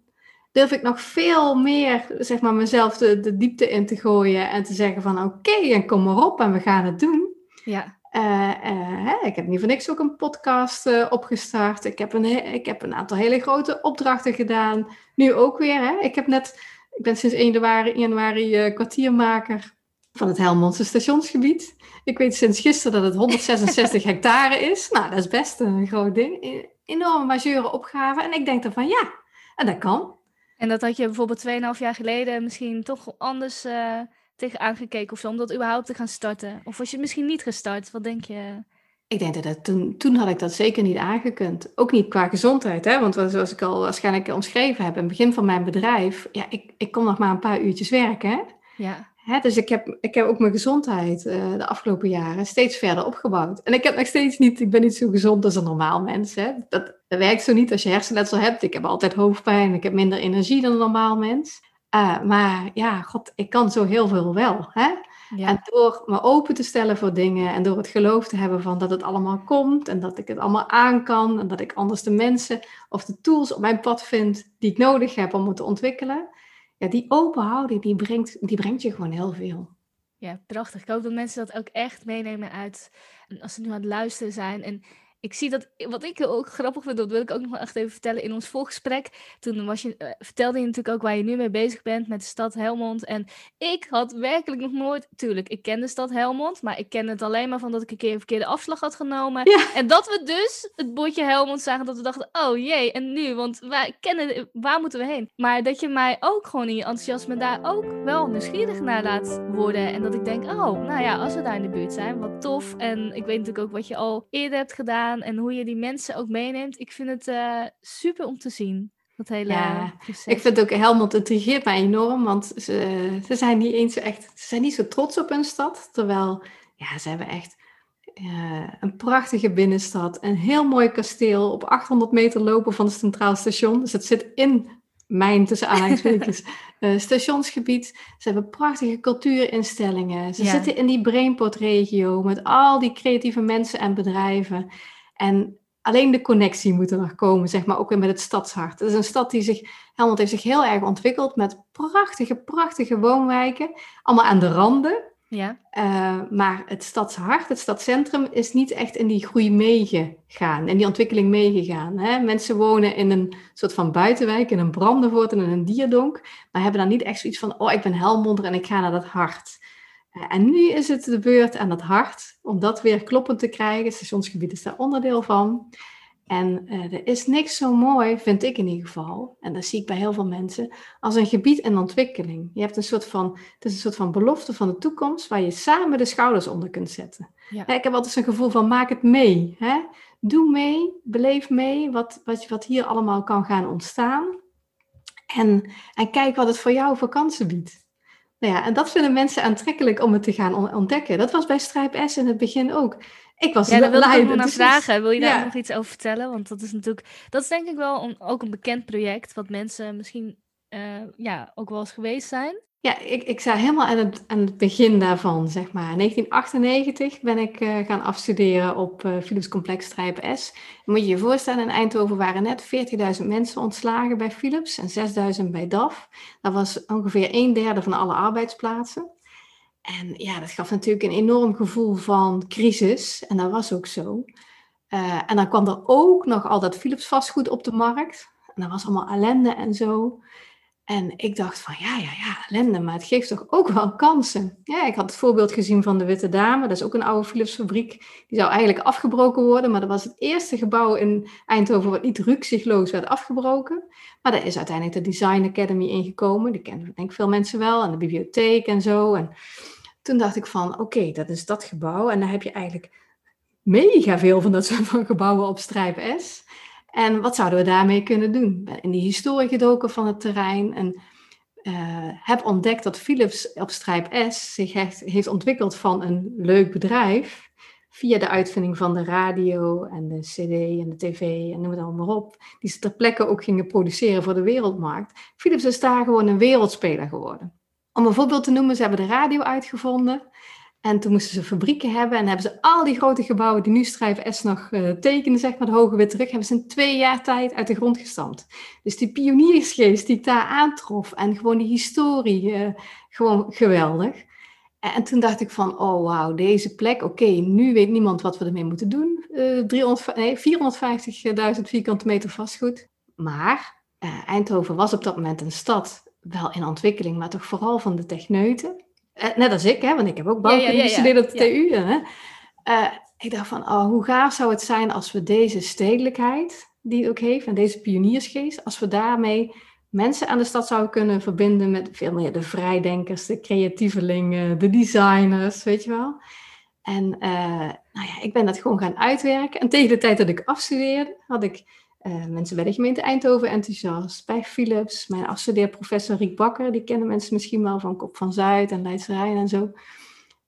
Durf ik nog veel meer, zeg maar, mezelf de, de diepte in te gooien en te zeggen van oké, en kom maar op en we gaan het doen. Ja. Uh, uh, hè, ik heb niet voor niks ook een podcast uh, opgestart. Ik heb, een, ik heb een aantal hele grote opdrachten gedaan. Nu ook weer. Hè. Ik, heb net, ik ben sinds 1 januari, januari kwartiermaker van het Helmondse stationsgebied. Ik weet sinds gisteren dat het 166 <laughs> hectare is. Nou, dat is best een groot ding enorme majeure opgave. En ik denk dan van ja, en dat kan. En dat had je bijvoorbeeld 2,5 jaar geleden misschien toch anders uh, tegen aangekeken of zo, om dat überhaupt te gaan starten? Of was je misschien niet gestart? Wat denk je? Ik denk dat, dat toen, toen had ik dat zeker niet aangekund. Ook niet qua gezondheid, hè? want zoals ik al waarschijnlijk omschreven heb, in het begin van mijn bedrijf, ja, ik, ik kon nog maar een paar uurtjes werken. Hè? Ja. Hè, dus ik heb, ik heb ook mijn gezondheid uh, de afgelopen jaren steeds verder opgebouwd. En ik heb nog steeds niet, ik ben niet zo gezond als een normaal mens. Hè. Dat, dat werkt zo niet als je hersenletsel hebt. Ik heb altijd hoofdpijn, ik heb minder energie dan een normaal mens. Uh, maar ja, god, ik kan zo heel veel wel. Hè? Ja. En door me open te stellen voor dingen en door het geloof te hebben van dat het allemaal komt en dat ik het allemaal aan kan en dat ik anders de mensen of de tools op mijn pad vind die ik nodig heb om het te ontwikkelen, ja, die open houding, die brengt, die brengt je gewoon heel veel. Ja, prachtig. Ik hoop dat mensen dat ook echt meenemen uit, als ze nu aan het luisteren zijn. En ik zie dat, wat ik ook grappig vind, dat wil ik ook nog echt even vertellen. In ons voorgesprek, toen was je, uh, vertelde je natuurlijk ook waar je nu mee bezig bent met de stad Helmond. En ik had werkelijk nog nooit, tuurlijk, ik ken de stad Helmond, maar ik ken het alleen maar van dat ik een keer een verkeerde afslag had genomen. En dat we dus het bordje Helmond zagen, dat we dachten, oh jee, en nu? Want wij kennen, waar moeten we heen? Maar dat je mij ook gewoon in je enthousiasme daar ook wel nieuwsgierig naar laat worden. En dat ik denk, oh, nou ja, als we daar in de buurt zijn, wat tof. En ik weet natuurlijk ook wat je al eerder hebt gedaan en hoe je die mensen ook meeneemt. Ik vind het uh, super om te zien. Dat hele ja, ik vind het ook Helmond intrigeert mij enorm, want ze, ze zijn niet eens echt, ze zijn niet zo trots op hun stad, terwijl ja, ze hebben echt uh, een prachtige binnenstad, een heel mooi kasteel op 800 meter lopen van het Centraal Station. Dus het zit in mijn tussen aanhalingstekens uh, <laughs> stationsgebied. Ze hebben prachtige cultuurinstellingen. Ze ja. zitten in die Brainport-regio met al die creatieve mensen en bedrijven. En alleen de connectie moet er nog komen, zeg maar, ook weer met het stadshart. Het is een stad die zich, Helmond heeft zich heel erg ontwikkeld met prachtige, prachtige woonwijken. Allemaal aan de randen. Ja. Uh, maar het stadshart, het stadscentrum, is niet echt in die groei meegegaan, in die ontwikkeling meegegaan. Hè? Mensen wonen in een soort van buitenwijk, in een Brandenvoort en in een Dierdonk, maar hebben dan niet echt zoiets van, oh, ik ben Helmonder en ik ga naar dat hart. Uh, en nu is het de beurt aan dat hart, om dat weer kloppend te krijgen. Het stationsgebied is daar onderdeel van. En uh, er is niks zo mooi, vind ik in ieder geval, en dat zie ik bij heel veel mensen, als een gebied in ontwikkeling. Je hebt een soort van, het is een soort van belofte van de toekomst waar je samen de schouders onder kunt zetten. Ja. Ik heb altijd zo'n gevoel van maak het mee. Hè? Doe mee, beleef mee wat, wat, wat hier allemaal kan gaan ontstaan. En, en kijk wat het voor jou voor kansen biedt. Nou ja, en dat vinden mensen aantrekkelijk om het te gaan ontdekken. Dat was bij Stripe S in het begin ook. Ik was ja, daar wil ik nog naar vragen. Wil je daar nog iets over vertellen? Want dat is natuurlijk, dat is denk ik wel een, ook een bekend project, wat mensen misschien uh, ja, ook wel eens geweest zijn. Ja, ik, ik sta helemaal aan het, aan het begin daarvan, zeg maar. In 1998 ben ik uh, gaan afstuderen op uh, Philips Complex Strijp S. moet je je voorstellen, in Eindhoven waren net 40.000 mensen ontslagen bij Philips en 6.000 bij DAF. Dat was ongeveer een derde van alle arbeidsplaatsen. En ja, dat gaf natuurlijk een enorm gevoel van crisis. En dat was ook zo. Uh, en dan kwam er ook nog al dat Philips vastgoed op de markt. En dat was allemaal ellende en zo. En ik dacht van, ja, ja, ja, ellende, maar het geeft toch ook wel kansen. Ja, ik had het voorbeeld gezien van de Witte Dame. Dat is ook een oude Philips fabriek. Die zou eigenlijk afgebroken worden, maar dat was het eerste gebouw in Eindhoven wat niet rukzichtloos werd afgebroken. Maar daar is uiteindelijk de Design Academy ingekomen. Die kennen denk ik veel mensen wel. En de bibliotheek en zo. En toen dacht ik van, oké, dat is dat gebouw. En dan heb je eigenlijk mega veel van dat soort van gebouwen op Strijp S. En wat zouden we daarmee kunnen doen? In die historie gedoken van het terrein en uh, heb ontdekt dat Philips op Strijp S zich echt heeft ontwikkeld van een leuk bedrijf via de uitvinding van de radio en de cd en de tv en noem het allemaal maar op, die ze ter plekke ook gingen produceren voor de wereldmarkt. Philips is daar gewoon een wereldspeler geworden. Om een voorbeeld te noemen, ze hebben de radio uitgevonden. En toen moesten ze fabrieken hebben en hebben ze al die grote gebouwen die nu Strijf S nog uh, tekenen, zeg maar, de hoge wit terug, hebben ze in twee jaar tijd uit de grond gestampt. Dus die pioniersgeest die ik daar aantrof en gewoon die historie, uh, gewoon geweldig. En, toen dacht ik van, oh wauw, deze plek, oké, nu weet niemand wat we ermee moeten doen. Uh, nee, 450.000 vierkante meter vastgoed. Maar Eindhoven was op dat moment een stad wel in ontwikkeling, maar toch vooral van de techneuten. Eh, net als ik, hè, want ik heb ook bouwkunde gestudeerd op de TU. Hè. Uh, ik dacht van, oh, hoe gaaf zou het zijn als we deze stedelijkheid, die het ook heeft, en deze pioniersgeest, als we daarmee mensen aan de stad zouden kunnen verbinden met veel meer de vrijdenkers, de creatievelingen, de designers, weet je wel. En uh, nou ja, ik ben dat gewoon gaan uitwerken. En tegen de tijd dat ik afstudeerde, had ik uh, mensen bij de gemeente Eindhoven enthousiast, bij Philips, mijn afstudeerprofessor Riek Bakker, die kennen mensen misschien wel van Kop van Zuid en Leidse Rijn en zo.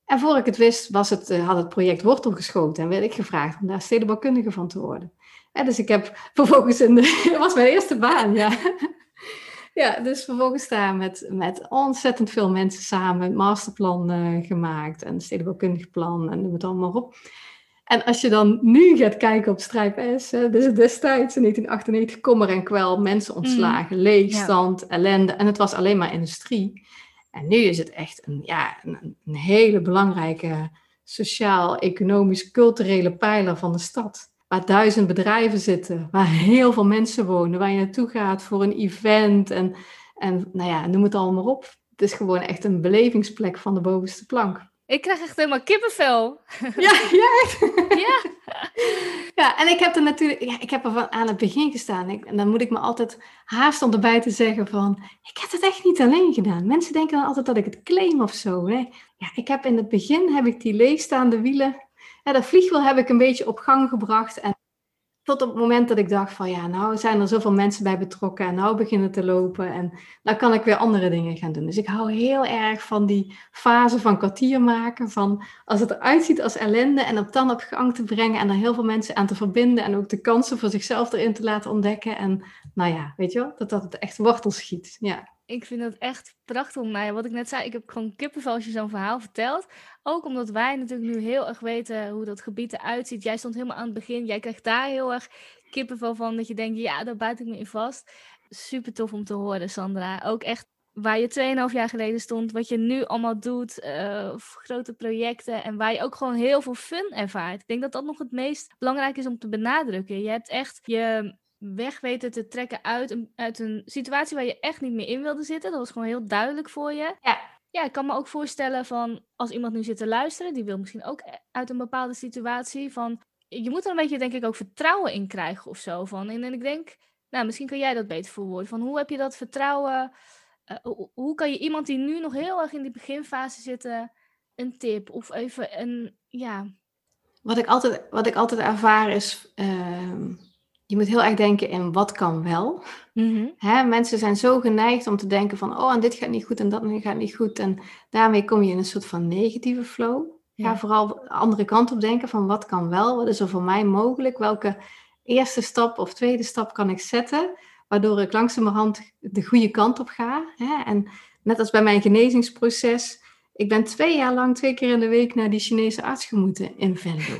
En voor ik het wist, was het, uh, had het project wortel geschoten en werd ik gevraagd om daar stedenbouwkundige van te worden. En dus ik heb vervolgens, een, <laughs> dat was mijn eerste baan, ja. <laughs> Ja, dus vervolgens daar met, met ontzettend veel mensen samen een masterplan gemaakt en stedenbouwkundig plan en noem het allemaal op. En als je dan nu gaat kijken op Strijp S, dus destijds in 1998 kommer en kwel, mensen mm. ontslagen, leegstand, ellende. En het was alleen maar industrie. En nu is het echt een, ja, een, een hele belangrijke sociaal, economisch, culturele pijler van de stad. Waar duizend bedrijven zitten, waar heel veel mensen wonen, waar je naartoe gaat voor een event en, en nou ja, noem het allemaal op. Het is gewoon echt een belevingsplek van de bovenste plank. Ik krijg echt helemaal kippenvel. <laughs> Ja, ja, echt. <laughs> Ja. ja, en ik heb er natuurlijk, ja, ik heb er van aan het begin gestaan. Ik, en dan moet ik me altijd haast om erbij te zeggen van, ik heb het echt niet alleen gedaan. Mensen denken dan altijd dat ik het claim of zo. Hè. Ja, ik heb in het begin, heb ik die leegstaande wielen, ja, dat vliegwiel heb ik een beetje op gang gebracht. En tot op het moment dat ik dacht van ja, nou zijn er zoveel mensen bij betrokken en nou beginnen te lopen en dan kan ik weer andere dingen gaan doen. Dus ik hou heel erg van die fase van kwartier maken, van als het eruit ziet als ellende en op dan op gang te brengen en er heel veel mensen aan te verbinden en ook de kansen voor zichzelf erin te laten ontdekken. En nou ja, weet je wel, dat dat het echt wortel schiet. Ja ik vind het echt prachtig. Maar wat ik net zei, ik heb gewoon kippenvel als je zo'n verhaal vertelt. Ook omdat wij natuurlijk nu heel erg weten hoe dat gebied eruit ziet. Jij stond helemaal aan het begin. Jij krijgt daar heel erg kippenvel van. Dat je denkt, ja, daar buit ik me in vast. Super tof om te horen, Sandra. Ook echt waar je 2,5 jaar geleden stond. Wat je nu allemaal doet. Uh, grote projecten. En waar je ook gewoon heel veel fun ervaart. Ik denk dat dat nog het meest belangrijk is om te benadrukken. Je hebt echt je weg weten te trekken uit een, uit een situatie waar je echt niet meer in wilde zitten. Dat was gewoon heel duidelijk voor je. Ja. Ja, ik kan me ook voorstellen van als iemand nu zit te luisteren, die wil misschien ook uit een bepaalde situatie van je moet er een beetje, denk ik, ook vertrouwen in krijgen of zo. Van. En, en ik denk, nou, misschien kan jij dat beter verwoorden. Van hoe heb je dat vertrouwen? eh, hoe, kan je iemand die nu nog heel erg in die beginfase zit, eh, een tip of even een, ja, Wat ik altijd, wat ik altijd ervaar is, ehm, je moet heel erg denken in wat kan wel. Hè, mensen zijn zo geneigd om te denken van, oh, en dit gaat niet goed en dat gaat niet goed. En daarmee kom je in een soort van negatieve flow. Ga Ja. vooral de andere kant op denken van, wat kan wel? Wat is er voor mij mogelijk? Welke eerste stap of tweede stap kan ik zetten? Waardoor ik langzamerhand de goede kant op ga. Hè? En net als bij mijn genezingsproces, ik ben twee jaar lang twee keer in de week naar die Chinese arts gemoeten in Venlo.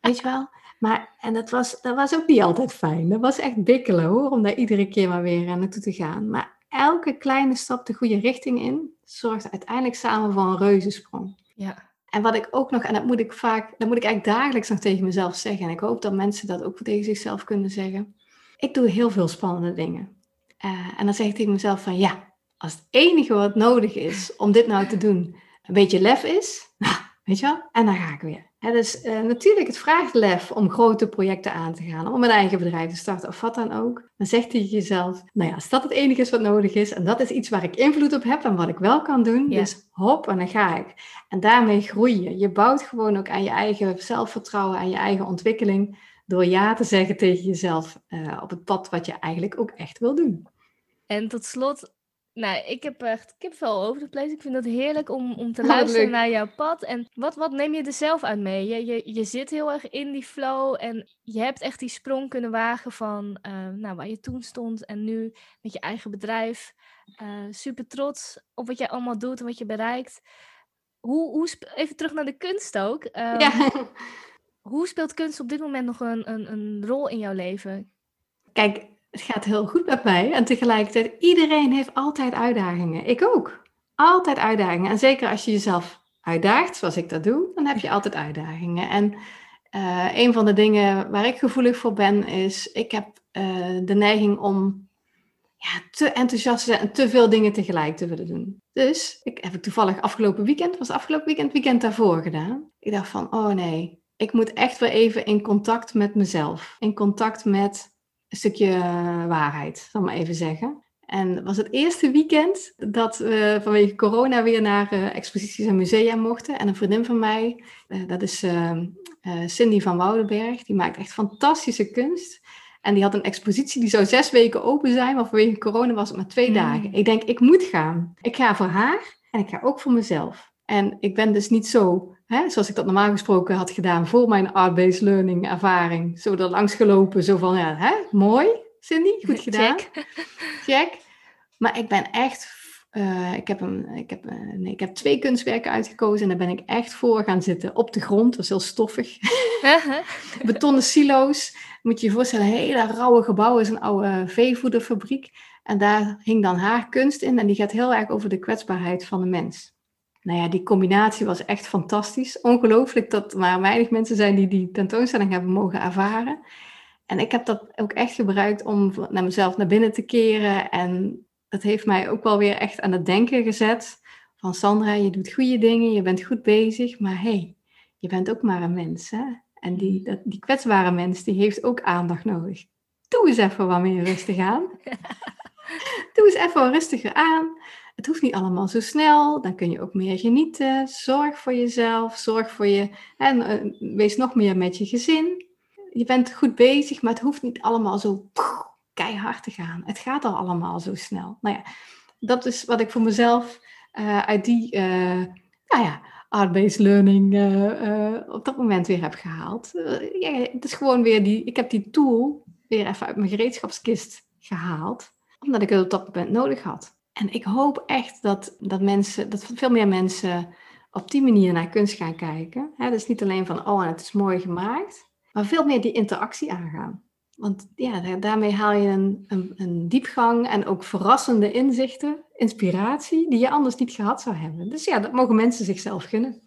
Weet je wel? Maar, en dat was, dat was ook niet altijd fijn. Dat was echt bikkelen hoor, om daar iedere keer maar weer eh, naartoe te gaan. Maar elke kleine stap de goede richting in, zorgt uiteindelijk samen voor een reuzensprong. ja, En wat ik ook nog, en dat moet ik vaak, dat moet ik eigenlijk dagelijks nog tegen mezelf zeggen. En ik hoop dat mensen dat ook tegen zichzelf kunnen zeggen. Ik doe heel veel spannende dingen. Eh, en dan zeg ik tegen mezelf van ja, als het enige wat nodig is om dit nou te doen, een beetje lef is, <laughs> weet je wel, en dan ga ik weer. Hè, dus eh, natuurlijk, het vraagt lef om grote projecten aan te gaan, om een eigen bedrijf te starten of wat dan ook. Dan zeg tegen jezelf, nou ja, als dat het enige is wat nodig is, en dat is iets waar ik invloed op heb en wat ik wel kan doen, Ja. dus hop, en dan ga ik. En daarmee groei je. Je bouwt gewoon ook aan je eigen zelfvertrouwen, aan je eigen ontwikkeling, door ja te zeggen tegen jezelf eh, op het pad wat je eigenlijk ook echt wil doen. En tot slot, nou, ik heb echt kipvel over de place. Ik vind het heerlijk om, om te <laughs> luisteren naar jouw pad. En wat, wat neem je er zelf uit mee? Je, je, je zit heel erg in die flow en je hebt echt die sprong kunnen wagen van eh, nou, waar je toen stond en nu met je eigen bedrijf. Eh, super trots op wat jij allemaal doet en wat je bereikt. Hoe, hoe even terug naar de kunst ook. Ehm, ja. Hoe speelt kunst op dit moment nog een, een, een rol in jouw leven? Kijk, het gaat heel goed met mij. En tegelijkertijd, iedereen heeft altijd uitdagingen. Ik ook. Altijd uitdagingen. En zeker als je jezelf uitdaagt, zoals ik dat doe, dan heb je altijd uitdagingen. En eh, een van de dingen waar ik gevoelig voor ben, is ik heb eh, de neiging om ja, te enthousiast te zijn en te veel dingen tegelijk te willen doen. Dus ik heb ik toevallig afgelopen weekend, was afgelopen weekend, weekend daarvoor gedaan. Ik dacht van, oh nee, ik moet echt weer even in contact met mezelf. In contact met een stukje eh, waarheid, zal ik maar even zeggen. En het was het eerste weekend dat we vanwege corona weer naar eh, exposities en musea mochten. En een vriendin van mij, eh, dat is eh, eh, Cindy van Woudenberg, die maakt echt fantastische kunst. En die had een expositie die zou zes weken open zijn, maar vanwege corona was het maar twee Mm. dagen. Ik denk, ik moet gaan. Ik ga voor haar en ik ga ook voor mezelf. En ik ben dus niet zo, hè, zoals ik dat normaal gesproken had gedaan voor mijn art-based learning ervaring, zo er langs gelopen, zo van, ja, hè, mooi, Cindy, goed <laughs> gedaan. Check. Check. Maar ik ben echt, eh, ik, heb een, ik, heb, nee, ik heb twee kunstwerken uitgekozen en daar ben ik echt voor gaan zitten op de grond. Dat is heel stoffig. <laughs> Betonnen silo's. Moet je je voorstellen, een hele rauwe gebouw is een oude veevoederfabriek. En daar hing dan haar kunst in en die gaat heel erg over de kwetsbaarheid van de mens. Nou ja, die combinatie was echt fantastisch. Ongelooflijk dat er maar weinig mensen zijn die die tentoonstelling hebben mogen ervaren. En ik heb dat ook echt gebruikt om naar mezelf naar binnen te keren. En dat heeft mij ook wel weer echt aan het denken gezet. Van Sandra, je doet goede dingen, je bent goed bezig, maar hé, hey, je bent ook maar een mens. Hè? En die, dat, die kwetsbare mens, die heeft ook aandacht nodig. Doe eens even wat meer rustig aan. <laughs> Doe eens even wat rustiger aan. Het hoeft niet allemaal zo snel. Dan kun je ook meer genieten. Zorg voor jezelf. Zorg voor je. En uh, wees nog meer met je gezin. Je bent goed bezig, maar het hoeft niet allemaal zo keihard te gaan. Het gaat al allemaal zo snel. Nou ja, dat is wat ik voor mezelf uh, uit die, uh, nou ja, art-based learning op dat moment weer heb gehaald. ja, het is gewoon weer die, ik heb die tool weer even uit mijn gereedschapskist gehaald, omdat ik het op dat moment nodig had. En ik hoop echt dat, dat mensen, dat veel meer mensen op die manier naar kunst gaan kijken. Hè, dus niet alleen van, oh, het is mooi gemaakt, maar veel meer die interactie aangaan. Want ja, daarmee haal je een, een, een, diepgang en ook verrassende inzichten, inspiratie, die je anders niet gehad zou hebben. Dus ja, dat mogen mensen zichzelf gunnen.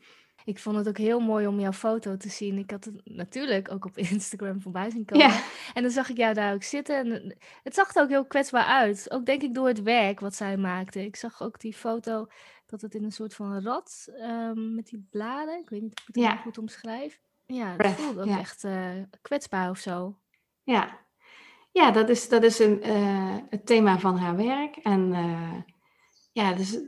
Ik vond het ook heel mooi om jouw foto te zien. Ik had het natuurlijk ook op <laughs> Instagram voorbij zien komen. Ja. En dan zag ik jou daar ook zitten. En het zag er ook heel kwetsbaar uit. Ook denk ik door het werk wat zij maakte. Ik zag ook die foto dat het in een soort van rat um, met die bladen. Ik weet niet of ik het ja. goed omschrijf. Ja, het voelde ook ja. echt eh, kwetsbaar of zo. Ja, ja dat is, dat is een, eh, het thema van haar werk. En eh, ja, dus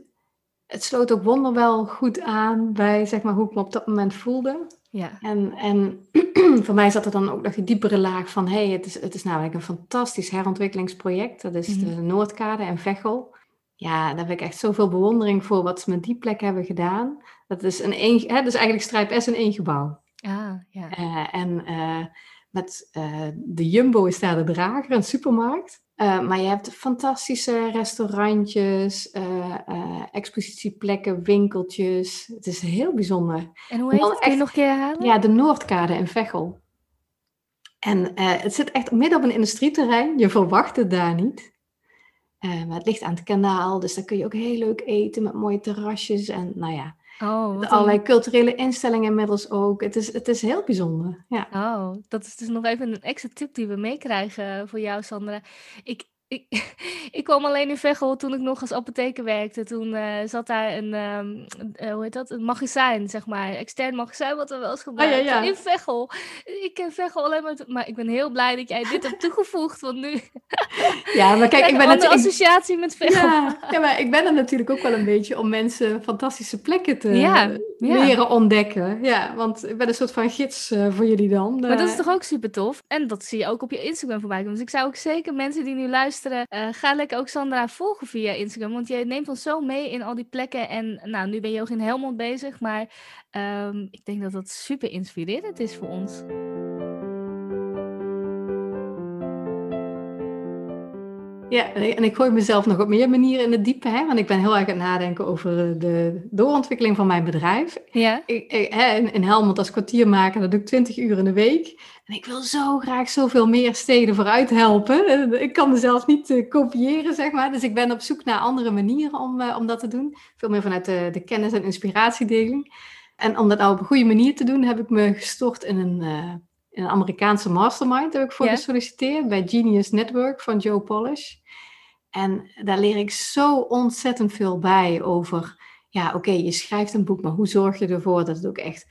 het sloot ook wonderwel goed aan bij zeg maar, hoe ik me op dat moment voelde. Ja. En, en <clears throat> voor mij zat er dan ook nog die diepere laag van... hé, hey, het, is, het is namelijk een fantastisch herontwikkelingsproject. Dat is de Mhm. Noordkade en Veghel. Ja, daar heb ik echt zoveel bewondering voor wat ze met die plek hebben gedaan. Dat is, een één, hè, dus eigenlijk Strijp S in één gebouw. Ah, ja. Eh, en eh, met eh, de Jumbo is daar de drager, een supermarkt. Eh, maar je hebt fantastische restaurantjes, eh, eh, expositieplekken, winkeltjes. Het is heel bijzonder. En hoe heet het? Kun je echt- nog een keer herhalen? Ja, de Noordkade in Veghel. En het zit echt midden op een industrieterrein. Je verwacht het daar niet. Maar het ligt aan het kanaal, dus daar kun je ook heel leuk eten met mooie terrasjes. En nou ja, Oh, wat een- allerlei culturele instellingen inmiddels ook. Het is, het is heel bijzonder. Ja. Oh, dat is dus nog even een extra tip die we meekrijgen voor jou, Sandra. Ik, ik, <laughs> ik kwam alleen in Veghel toen ik nog als apotheker werkte. Toen eh, zat daar een, eh, hoe heet dat? Een magazijn, zeg maar. Extern magazijn, wat we wel eens gebruiken. ja. In Veghel. Ik ken Veghel alleen maar... Maar ik ben heel blij dat jij dit hebt <laughs> toegevoegd. Want nu ja, maar <laughs> kijk, ik ben natuurlijk... associatie met Veghel. Ja, ja, maar ik ben er natuurlijk ook wel een beetje om mensen fantastische plekken te leren ontdekken. Ja, want ik ben een soort van gids eh, voor jullie dan. Maar dat is toch ook super tof? En dat zie je ook op je Instagram voorbij komen. Dus ik zou ook zeker mensen die nu luisteren, eh, ga lekker ook Sandra volgen via Instagram. Want jij neemt ons zo mee in al die plekken. En nou, nu ben je ook in Helmond bezig. Maar ehm, ik denk dat dat super inspirerend is voor ons. Ja, en ik- gooi mezelf nog op meer manieren in het diepe, hè, want ik ben heel erg aan het nadenken over eh, de doorontwikkeling van mijn bedrijf. Ja? Ik, ik- hè, in, Helmond als kwartiermaker, dat doe ik 20 uur in de week. En ik wil zo graag zoveel meer steden vooruit helpen. Eh, Ik kan mezelf niet eh, kopiëren, zeg maar. Dus ik ben op zoek naar andere manieren om, om dat te doen. Veel meer vanuit de, de kennis- en inspiratiedeling. En om dat nou op een goede manier te doen, heb ik me gestort in een, in een Amerikaanse mastermind. Daar heb ik voor gesolliciteerd bij Genius Network van Joe Polish. En daar leer ik zo ontzettend veel bij over ja, oké, je schrijft een boek, maar hoe zorg je ervoor dat het ook echt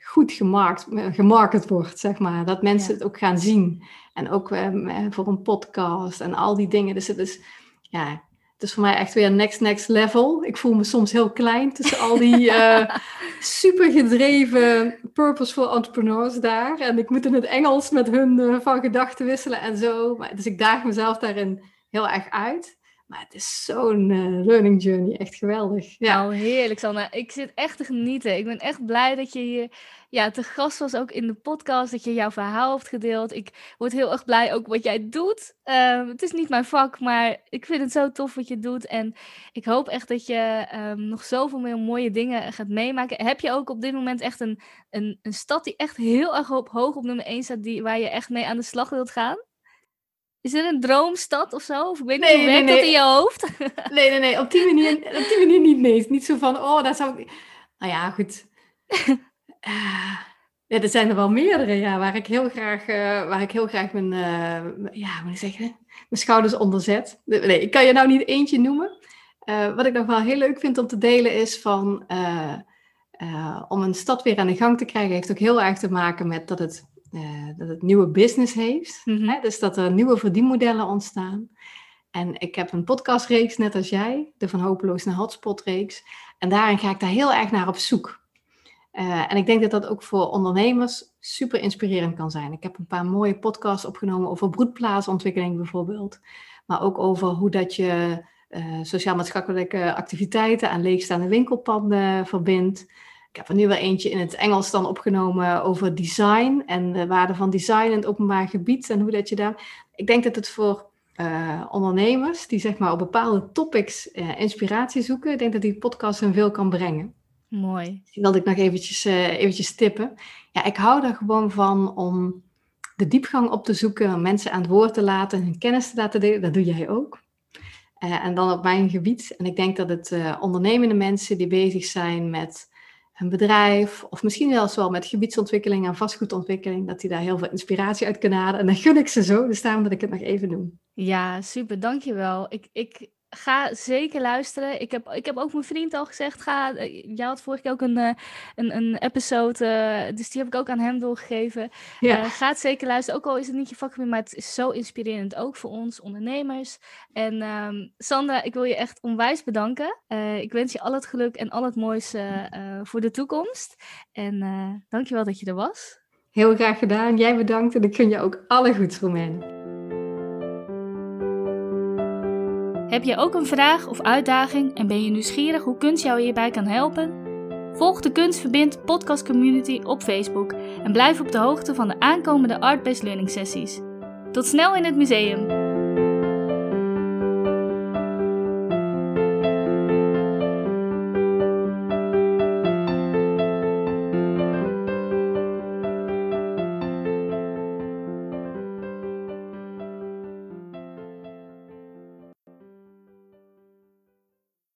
goed gemarkt, gemarket wordt, zeg maar. Dat mensen Ja. het ook gaan zien. En ook ehm, eh, voor een podcast en al die dingen. Dus het is, ja, het is voor mij echt weer next, next level. Ik voel me soms heel klein tussen al die <laughs> eh super gedreven, purposeful entrepreneurs daar. En ik moet in het Engels met hun eh, van gedachten wisselen en zo. Maar, dus ik daag mezelf daarin heel erg uit. Maar het is zo'n eh, learning journey, echt geweldig. Ja. Nou, heerlijk, Sanna. Ik zit echt te genieten. Ik ben echt blij dat je hier ja, te gast was, ook in de podcast, dat je jouw verhaal hebt gedeeld. Ik word heel erg blij ook wat jij doet. Ehm, het is niet mijn vak, maar ik vind het zo tof wat je doet. En ik hoop echt dat je ehm, nog zoveel meer mooie dingen gaat meemaken. Heb je ook op dit moment echt een, een, een stad die echt heel erg op, hoog op nummer 1 staat, die, waar je echt mee aan de slag wilt gaan? Is er een droomstad of zo? Of ik weet niet Nee, hoe nee, werkt dat in je hoofd? <laughs> Nee, nee, nee, op die manier, op die manier niet. Nee, niet zo van, oh, daar zou ik... Nou ja, goed. <laughs> Eh, ja, er zijn er wel meerdere, ja, waar ik heel graag, eh, waar ik heel graag mijn, eh, ja, hoe moet ik zeggen, mijn schouders onder zet. Nee, ik kan je nou niet eentje noemen. Wat ik nog wel heel leuk vind om te delen is van, om een stad weer aan de gang te krijgen, heeft ook heel erg te maken met dat het, eh, dat het nieuwe business heeft. Mhm. Hè? Dus dat er nieuwe verdienmodellen ontstaan. En ik heb een podcastreeks, net als jij, de Van Hopeloos naar Hotspot reeks. En daarin ga ik daar heel erg naar op zoek. Eh, en ik denk dat dat ook voor ondernemers super inspirerend kan zijn. Ik heb een paar mooie podcasts opgenomen over broedplaatsontwikkeling bijvoorbeeld. Maar ook over hoe dat je eh, sociaal-maatschappelijke activiteiten aan leegstaande winkelpanden verbindt. Ik heb er nu wel eentje in het Engels dan opgenomen over design en de waarde van design in het openbaar gebied en hoe dat je daar. Ik denk dat het voor eh, ondernemers die zeg maar op bepaalde topics eh, inspiratie zoeken, ik denk dat die podcast hun veel kan brengen. Mooi. Wilde ik nog eventjes, eh, eventjes tippen. Ja, ik hou er gewoon van om de diepgang op te zoeken, mensen aan het woord te laten, hun kennis te laten delen. Dat doe jij ook. En dan op mijn gebied. En ik denk dat het ondernemende mensen die bezig zijn met hun bedrijf, of misschien zelfs wel met gebiedsontwikkeling en vastgoedontwikkeling, dat die daar heel veel inspiratie uit kunnen halen. En dan gun ik ze zo, dus daarom dat ik het nog even noem. Ja, super, dankjewel. Ik, ik, ga zeker luisteren. Ik heb, ik heb ook mijn vriend al gezegd, ga, uh, jij had vorige keer ook een, uh, een, een episode, uh, dus die heb ik ook aan hem doorgegeven. Ja. ga het zeker luisteren, ook al is het niet je vakgebied, maar het is zo inspirerend, ook voor ons ondernemers. En um, Sandra, ik wil je echt onwijs bedanken. ik wens je al het geluk en al het mooiste voor de toekomst. En dankjewel dat je er was. Heel graag gedaan. Jij bedankt en ik gun je ook alle goeds, Romein. Heb je ook een vraag of uitdaging en ben je nieuwsgierig hoe kunst jou hierbij kan helpen? Volg de Kunst Verbindt podcast community op Facebook en blijf op de hoogte van de aankomende Art-Based Learning sessies. Tot snel in het museum!